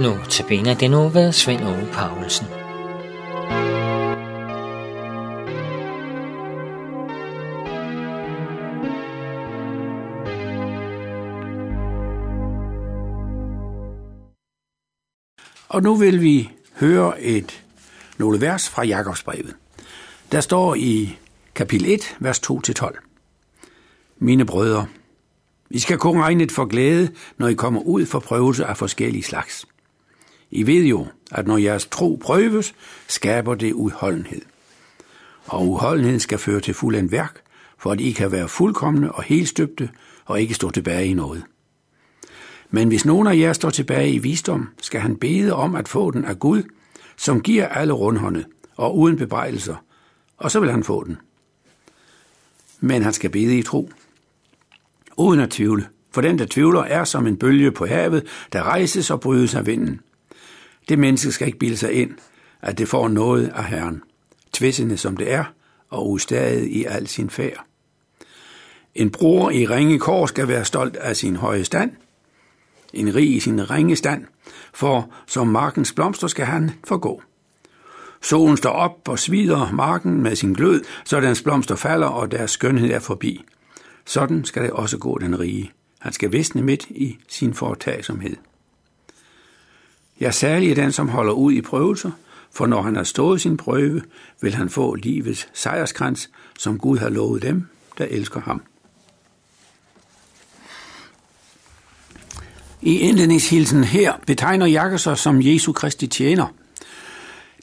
Nu til det nu ved Svend Ove Paulsen. Og nu vil vi høre et nogle vers fra Jakobsbrevet. Der står i kapitel 1, vers 2-12. Mine brødre, I skal kun regne et for glæde, når I kommer ud for prøvelse af forskellige slags. I ved jo, at når jeres tro prøves, skaber det udholdenhed. Og udholdenheden skal føre til fuldendt værk, for at I kan være fuldkommende og helt støbte og ikke stå tilbage i noget. Men hvis nogen af jer står tilbage i visdom, skal han bede om at få den af Gud, som giver alle rundhåndet og uden bebrejdelser, og så vil han få den. Men han skal bede i tro, uden at tvivle, for den, der tvivler, er som en bølge på havet, der rejses og brydes af vinden. Det menneske skal ikke bilde sig ind, at det får noget af Herren, tvæssende som det er, og ustadet i al sin færd. En bror i ringe kår skal være stolt af sin høje stand, en rig i sin ringe stand, for som markens blomster skal han forgå. Solen står op og svider marken med sin glød, så dens blomster falder, og deres skønhed er forbi. Sådan skal det også gå den rige. Han skal visne midt i sin foretagsomhed. Ja, særlig er den, som holder ud i prøvelser, for når han har stået sin prøve, vil han få livets sejrskrans, som Gud har lovet dem, der elsker ham. I indledningshilsen her betegner Jakob sig som Jesu Kristi tjener.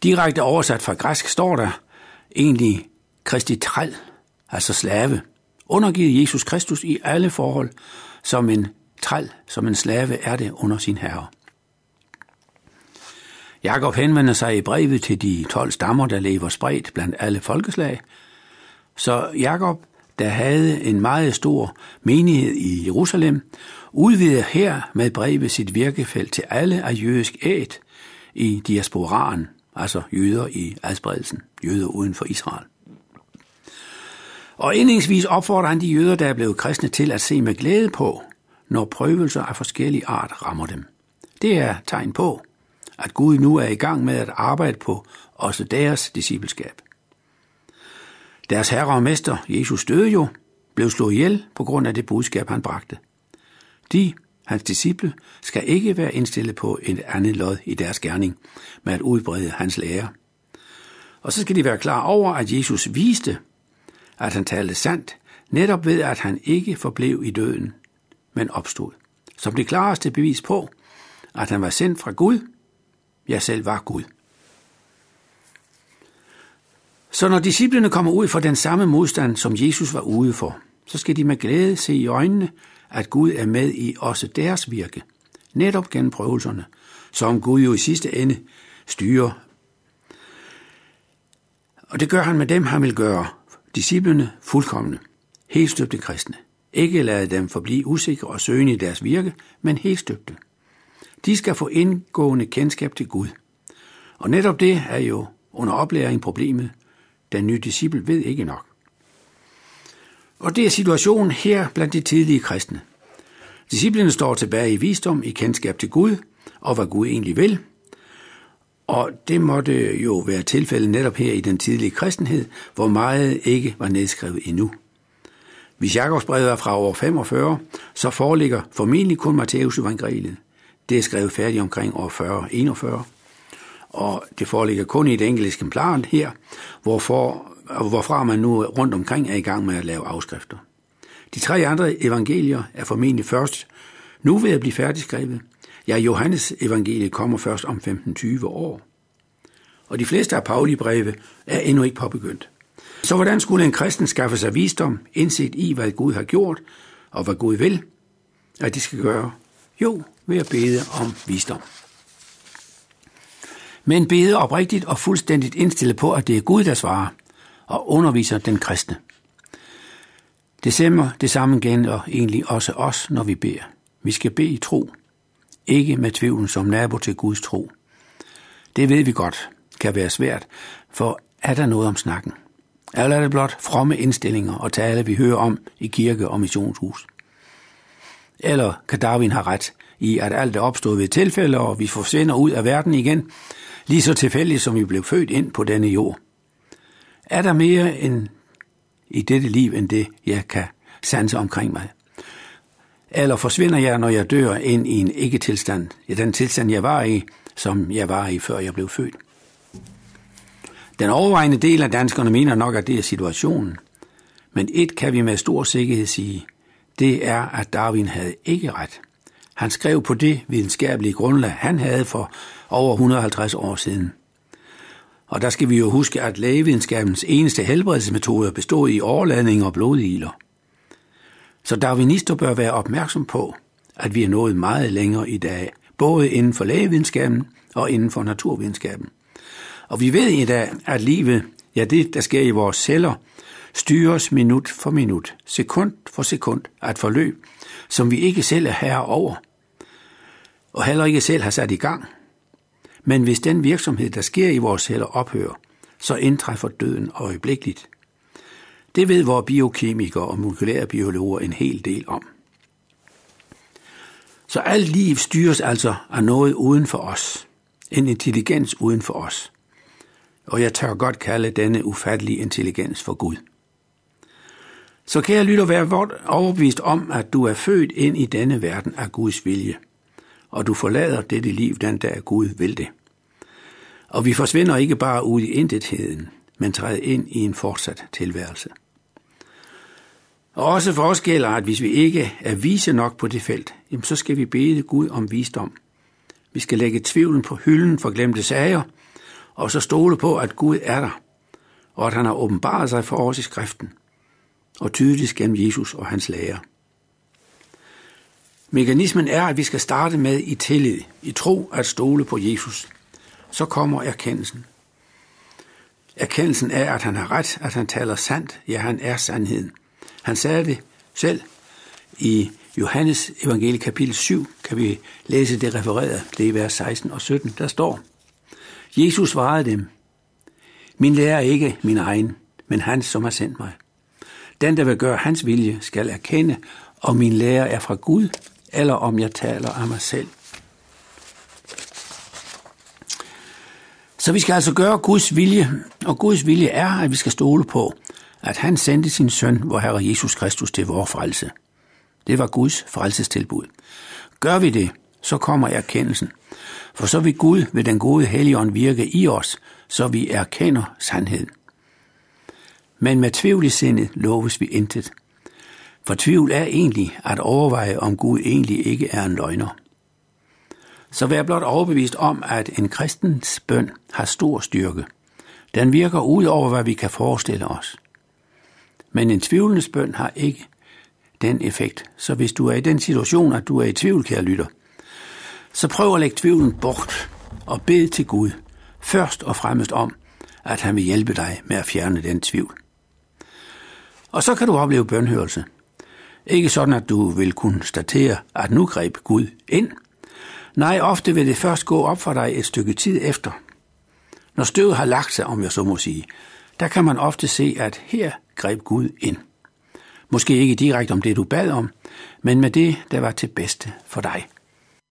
Direkte oversat fra græsk står der egentlig Kristi træl, altså slave, undergivet Jesus Kristus i alle forhold, som en træl, som en slave er det under sin herre. Jakob henvender sig i brevet til de 12 stammer, der lever spredt blandt alle folkeslag. Så Jakob, der havde en meget stor menighed i Jerusalem, udvider her med brevet sit virkefelt til alle af jødisk æt i diasporaen, altså jøder i adspredelsen, jøder uden for Israel. Og indlægsvis opfordrer han de jøder, der er blevet kristne, til at se med glæde på, når prøvelser af forskellige art rammer dem. Det er tegn på, at Gud nu er i gang med at arbejde på også deres discipleskab. Deres herre og mester, Jesus døde jo, blev slået ihjel på grund af det budskab, han bragte. De, hans disciple, skal ikke være indstillet på et andet lod i deres gerning med at udbrede hans lære. Og så skal de være klar over, at Jesus viste, at han talte sandt, netop ved at han ikke forblev i døden, men opstod. Som det klareste bevis på, at han var sendt fra Gud, jeg selv var Gud. Så når disciplene kommer ud for den samme modstand, som Jesus var ude for, så skal de med glæde se i øjnene, at Gud er med i også deres virke, netop gennem prøvelserne, som Gud jo i sidste ende styrer. Og det gør han med dem, han vil gøre disciplene fuldkommende, helt støbte kristne. Ikke lade dem forblive usikre og søgende i deres virke, men helt støbte. De skal få indgående kendskab til Gud. Og netop det er jo under oplæring problemet. Den nye disciple ved ikke nok. Og det er situationen her blandt de tidlige kristne. Disciplene står tilbage i visdom, i kendskab til Gud, og hvad Gud egentlig vil. Og det måtte jo være tilfældet netop her i den tidlige kristenhed, hvor meget ikke var nedskrevet endnu. Hvis Jakobsbrevet er fra år 45, så foreligger formentlig kun Matteus evangeliet. Det er skrevet færdigt omkring år 40-41, og det foreligger kun i et enkelt eksemplar her, hvorfor, hvorfra man nu rundt omkring er i gang med at lave afskrifter. De tre andre evangelier er formentlig først nu ved at blive færdigskrevet. Ja, Johannes evangeliet kommer først om 15-20 år. Og de fleste af Pauli breve er endnu ikke påbegyndt. Så hvordan skulle en kristen skaffe sig visdom, indsigt i, hvad Gud har gjort, og hvad Gud vil, at de skal gøre? Jo, ved at bede om visdom. Men bede oprigtigt og fuldstændigt indstillet på, at det er Gud, der svarer og underviser den kristne. Det samme, det samme gælder egentlig også os, når vi beder. Vi skal bede i tro, ikke med tvivlen som nabo til Guds tro. Det ved vi godt kan være svært, for er der noget om snakken? Eller er det blot fromme indstillinger og tale, vi hører om i kirke og missionshus? Eller kan Darwin have ret i, at alt er opstået ved tilfælde, og vi forsvinder ud af verden igen, lige så tilfældigt som vi blev født ind på denne jord. Er der mere end i dette liv, end det jeg kan sanse omkring mig? Eller forsvinder jeg, når jeg dør, ind i en ikke-tilstand, i den tilstand, jeg var i, som jeg var i, før jeg blev født? Den overvejende del af danskerne mener nok, at det er situationen. Men et kan vi med stor sikkerhed sige, det er, at Darwin havde ikke ret. Han skrev på det videnskabelige grundlag, han havde for over 150 år siden. Og der skal vi jo huske, at lægevidenskabens eneste helbredelsesmetoder bestod i overladning og blodiler. Så darwinister bør være opmærksom på, at vi er nået meget længere i dag, både inden for lægevidenskaben og inden for naturvidenskaben. Og vi ved i dag, at livet, ja det, der sker i vores celler, styres minut for minut, sekund for sekund af et forløb, som vi ikke selv er herre over, og heller ikke selv har sat i gang. Men hvis den virksomhed, der sker i vores celler, ophører, så indtræffer døden øjeblikkeligt. Det ved vores biokemikere og molekylære biologer en hel del om. Så alt liv styres altså af noget uden for os. En intelligens uden for os. Og jeg tør godt kalde denne ufattelige intelligens for Gud. Så kære lytter, vær vort overbevist om, at du er født ind i denne verden af Guds vilje, og du forlader dette liv den dag Gud vil det. Og vi forsvinder ikke bare ud i intetheden, men træder ind i en fortsat tilværelse. Og også for os gælder, at hvis vi ikke er vise nok på det felt, jamen så skal vi bede Gud om visdom. Vi skal lægge tvivlen på hylden for glemte sager, og så stole på, at Gud er der, og at han har åbenbaret sig for os i skriften, og tydeligt gennem Jesus og hans lærer. Mekanismen er, at vi skal starte med i tillid, i tro at stole på Jesus. Så kommer erkendelsen. Erkendelsen er, at han har ret, at han taler sandt, ja, han er sandheden. Han sagde det selv i Johannes evangelie kapitel 7, kan vi læse det refereret, det er i vers 16 og 17, der står, Jesus svarede dem, min lærer er ikke min egen, men han, som har sendt mig. Den, der vil gøre hans vilje, skal erkende, og min lærer er fra Gud, eller om jeg taler af mig selv. Så vi skal altså gøre Guds vilje, og Guds vilje er, at vi skal stole på, at han sendte sin søn, vor Herre Jesus Kristus, til vores frelse. Det var Guds frelsestilbud. Gør vi det, så kommer erkendelsen. For så vil Gud ved den gode helligånd virke i os, så vi erkender sandheden. Men med tvivl i sindet loves vi intet. For tvivl er egentlig at overveje, om Gud egentlig ikke er en løgner. Så vær blot overbevist om, at en kristens bøn har stor styrke. Den virker ud over, hvad vi kan forestille os. Men en tvivlende bøn har ikke den effekt. Så hvis du er i den situation, at du er i tvivl, kære lytter, så prøv at lægge tvivlen bort og bed til Gud, først og fremmest om, at han vil hjælpe dig med at fjerne den tvivl. Og så kan du opleve bønhørelse. Ikke sådan, at du vil kunne statere, at nu greb Gud ind. Nej, ofte vil det først gå op for dig et stykke tid efter. Når støvet har lagt sig, om jeg så må sige, der kan man ofte se, at her greb Gud ind. Måske ikke direkte om det, du bad om, men med det, der var til bedste for dig.